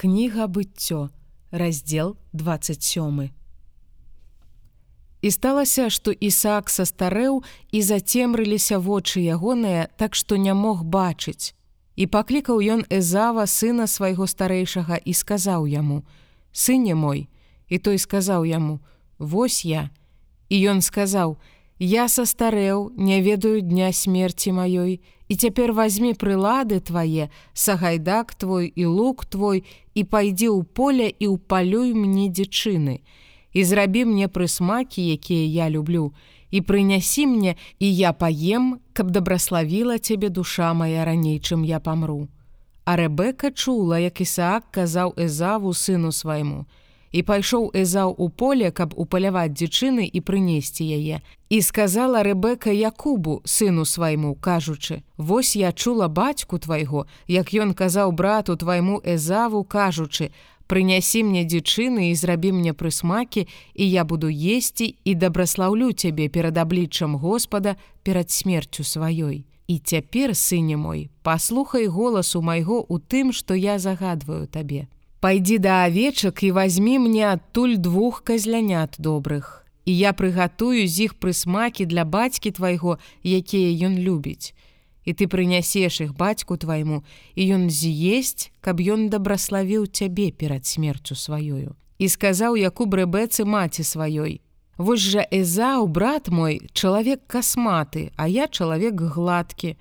Кніга быццё, раздзел 27. І сталася, што Ісаак састарэў і зацемрыліся вочы ягоныя, так што не мог бачыць. І паклікаў ён Эзава сына свайго старэйшага і сказаў яму: « Сыне мой, і той сказаў яму: « Вось я. І ён сказаў: « Я састарэў, не ведаю дня смерці маёй, і цяпер возьми прылады твае, сагайдак твой і лук твой і пайдзі ў поле і ўпалюй мне дзічыны. І зрабі мне прысмакі, якія я люблю, і прынясі мне, і я паем, каб дабраславіла цябе душа моя раней, чым я памру. А Рэбека чула, як Ісаак казаў Эзаву сыну свайму, і пайшоў Эзаў у поле, каб упаляваць дзічыны і прынесці яе. І сказала Рэбека Якубу, сыну свайму, кажучы: « Вось я чула бацьку твайго, як ён казаў брату твайму Эзаву, кажучы: Прынясі мне дзічыны і зрабі мне прысмакі, і я буду есці і дабраслаўлю цябе перад абліччам Господа перад смерцю сваёй. І цяпер, сыне мой, паслухай голасу майго ў тым, што я загадваю табе. Пайдзі да авечак і возьми мне адтуль двух казлянят добрых. І я прыгатую з іх прысмакі для бацькі твайго, якія ён любіць. І ты прынясеш іх бацьку твайму, і ён з'есць, каб ён дабраславіў цябе перад смерцю сваёю. І сказаў як у брэбэцы маці сваёй: « Вось жа Эзаў, брат мой, чалавек касматы, а я чалавек гладкі,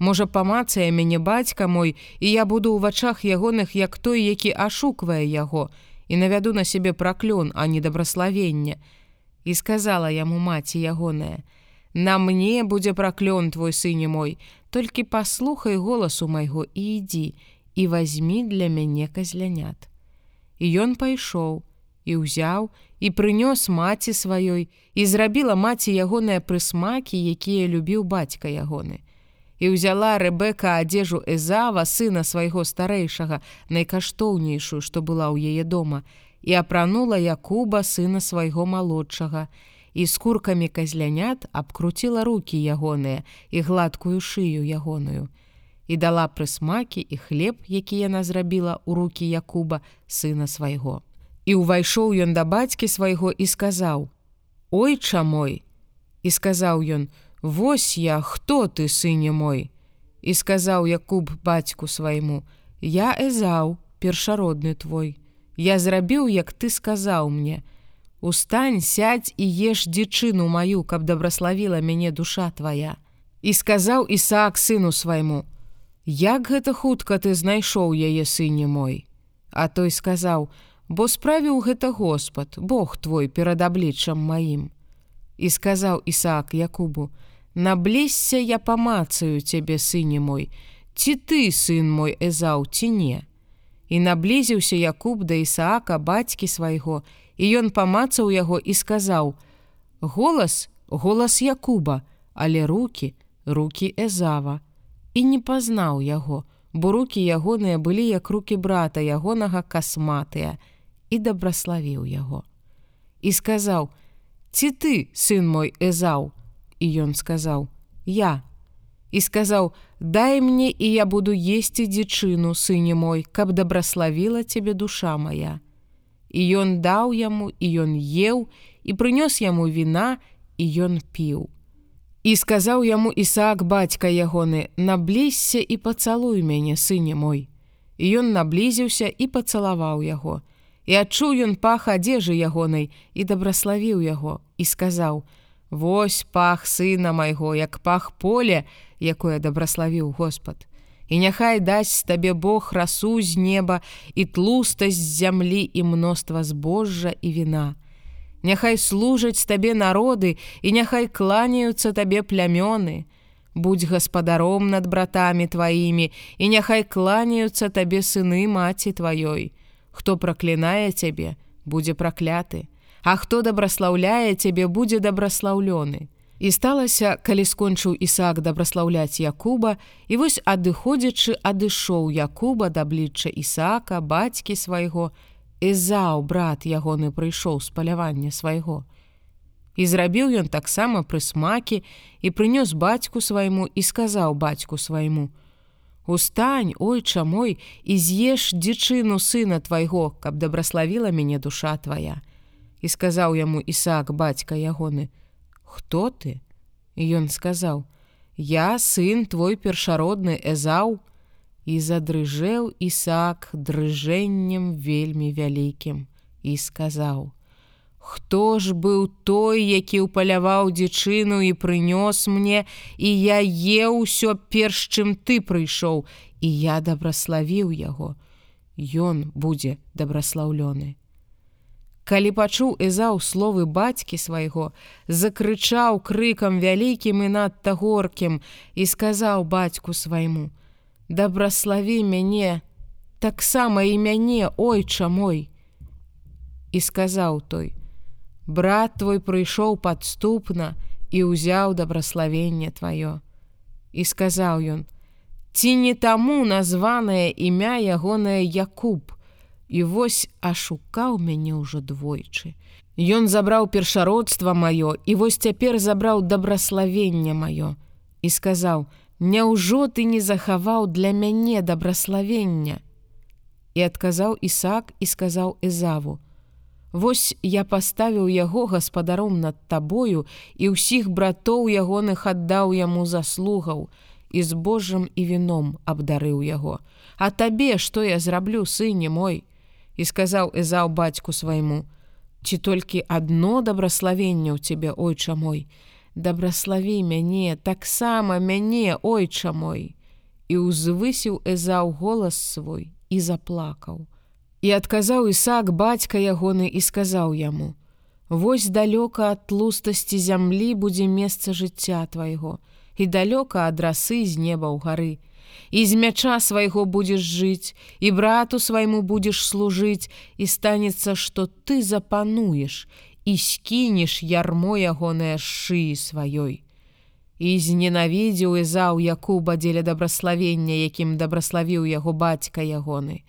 Можа памацае мяне бацька мой і я буду ў вачах ягоных як той, які ашуквае яго і навяду на сябе праклён, а не дабраславення. І сказала яму маці ягоная: « На мне будзе праклён твой сыне мой, толькі паслухай голасу майго і ідзі і возьми для мяне казлянят. І ён пайшоў і ўзяў і прынёс маці сваёй і зрабіла маці ягоныя прысмакі, якія любіў бацька ягоны і ўзяла Рэбека адзежу Эзава сына свайго старэйшага, найкаштоўнейшую, што была ў яе дома, і апранула Якуба сына свайго малодшага, і скуркамі казлянят абкруціла руки ягоныя і гладкую шыю ягоную. І дала прысмакі і хлеб, які яна зрабіла ў руки Якуба сына свайго. І ўвайшоў ён да бацькі свайго і сказаў: « Ойча мой! І сказаў ён: « Вось я, хто ты, сыне мой? І сказаў Якуб бацьку свайму: « Я эзаў, першародны твой. Я зрабіў, як ты сказаў мне: Устань, сядь і еш дзічыну маю, каб дабраславіла мяне душа твоя. І сказаў Ісаак сыну свайму: « Як гэта хутка ты знайшоў яе сыне мой. А той сказаў: « Бо справіў гэта Господ, Бог твой перад абліччам маім. І сказаў Ісаак Якубу: « Наблізься я памацаю цябе сыне мой, ці ты сын мой эзаў ці не. І наблізіўся Якуб да Ісаака бацькі свайго, і ён памацаў яго і сказаў: « Голас, голас Якуба, але руки, руки эзава. І не пазнаў яго, бо руки ягоныя былі як руки брата ягонага касматыя і дабраславіў яго. І сказаў: « Ці ты, сын мой эзаў, і ён сказаў: я і сказаў: дай мне і я буду есці дзічыну сыне мой, каб дабраславіла цябе душа моя. І ён даў яму і ён еў і прынёс яму віна і ён піў. І сказаў яму Ісаак бацька ягоны: наблізься і пацалуй мяне сыне мой. І ён наблізіўся і пацалаваў яго. І адчуў ён пах адзежы ягонай і дабраславіў яго і сказаў: « Вось пах сына майго, як пах поле, якое дабраславіў Господ. І няхай дасць табе Бог расу з неба і тлустасць зямлі і мноства збожжа і віна. Няхай служаць табе народы і няхай кланяюцца табе плямёны. Будь гаспадаром над братамі тваімі і няхай кланяюцца табе сыны маці тваёй. Хто праклінае цябе, будзе пракляты а хто дабраслаўляе цябе будзе дабраслаўлёны. І сталася, калі скончыў Ісаак дабраслаўляць Якуба, і вось адыходзячы адышоў Якуба даблічча Ісаака, бацькі свайго, Эзаў брат ягоны прыйшоў з палявання свайго. І зрабіў ён таксама прысмакі і прынёс бацьку свайму і сказаў бацьку свайму: « Устань, ойча мой, і з'еш дзічыну сына твайго, каб дабраславіла мяне душа твая. І сказаў яму Ісаак бацька ягоны: Хто ты? І ён сказаў: Я сын твой першародны эзаў, і задрыжэў Ісаак дрыжэннем вельмі вялікім і сказаў: Хто ж быў той, які ўпаляваў дзічыну і прынёс мне, і я еў усё перш чым ты прыйшоў, і я дабраславіў яго. Ён будзе дабраслаўлёны. Калі пачуў Эзаў словы бацькі свайго, закрычаў крыкам вялікім і надта горкім і сказаў бацьку свайму: « Дабраславі мяне, таксама і мяне, ойча мой. І сказаў той: « брат твой прыйшоў падступна і ўзяў дабраславенне тваё. І сказаў ён: Ці не таму названае імя ягонае Якуб, і вось ашукаў мяне ўжо двойчы. Ён забраў першародства маё і вось цяпер забраў дабраславенне маё і сказаў: Няўжо ты не захаваў для мяне дабраславення. І адказаў Ісак і сказаў Эзаву: Вось я паставіў яго гаспадаром над табою і ўсіх братоў ягоных аддаў яму заслугаў і з Божым і віном абдарыў яго. А табе, што я зраблю сыне мой? І сказаў Эзаў бацьку свайму: Ці толькі адно дабраславенне ў цябе ойча мой. Дабраславі мяне, таксама мяне, ойча мой. І ўзвысіў Эзаў голас свой і заплакаў. І адказаў Ісак бацька ягоны і сказаў яму: Вось далёка ад тлустасці зямлі будзе месца жыцця твайго, і далёка ад расы з неба ў гары. І з мяча свайго будзеш жыць, і брату свайму будзеш служыць, і станецца, што ты запануеш і скінеш ярмо ягонае шыі сваёй. І зненавідзеў Ізаў Якуба дзеля дабраславення, якім дабраславіў яго бацька ягоны.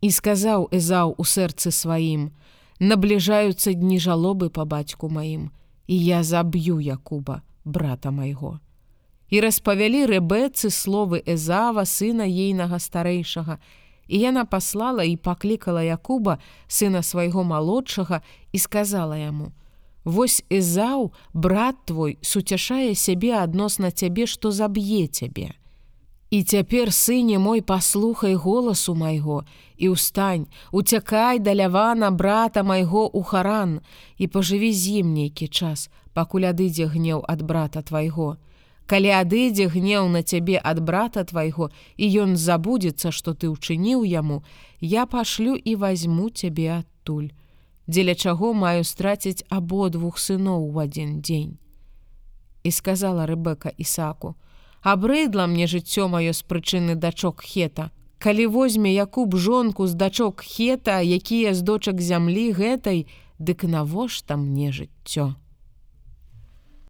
І сказаў Эзаў у сэрцы сваім: Набліжаюцца дні жалобы па бацьку маім, і я заб'ю Якуба, брата майго. І распавялі рэбэцы словы Эзава, сына ейнага старэйшага, і яна паслала і паклікала Якуба, сына свайго малодшага і сказала яму: « Вось Эзаў, брат твой суцяшае сябе адносна цябе, што заб'е цябе. І цяпер сыне мой паслухай голасу майго і ўстань, уцякай далявана брата майго у харан і пажыві з ім нейкі час, пакуль адыдзе гнеў ад брата твайго. Калі адыдзе гнеў на цябе ад брата твайго і ён забудзецца, што ты ўчыніў яму, я пашлю і возьму цябе адтуль. Дзеля чаго маю страціць абодвух сыноў у адзін дзень. І сказала Рэбека Ісаку: абрыдла мне жыццё маё з прычыны дачок хета. Калі возьме Якуб жонку з дачок хета, якія з дочак зямлі гэтай, дык навошта мне жыццё.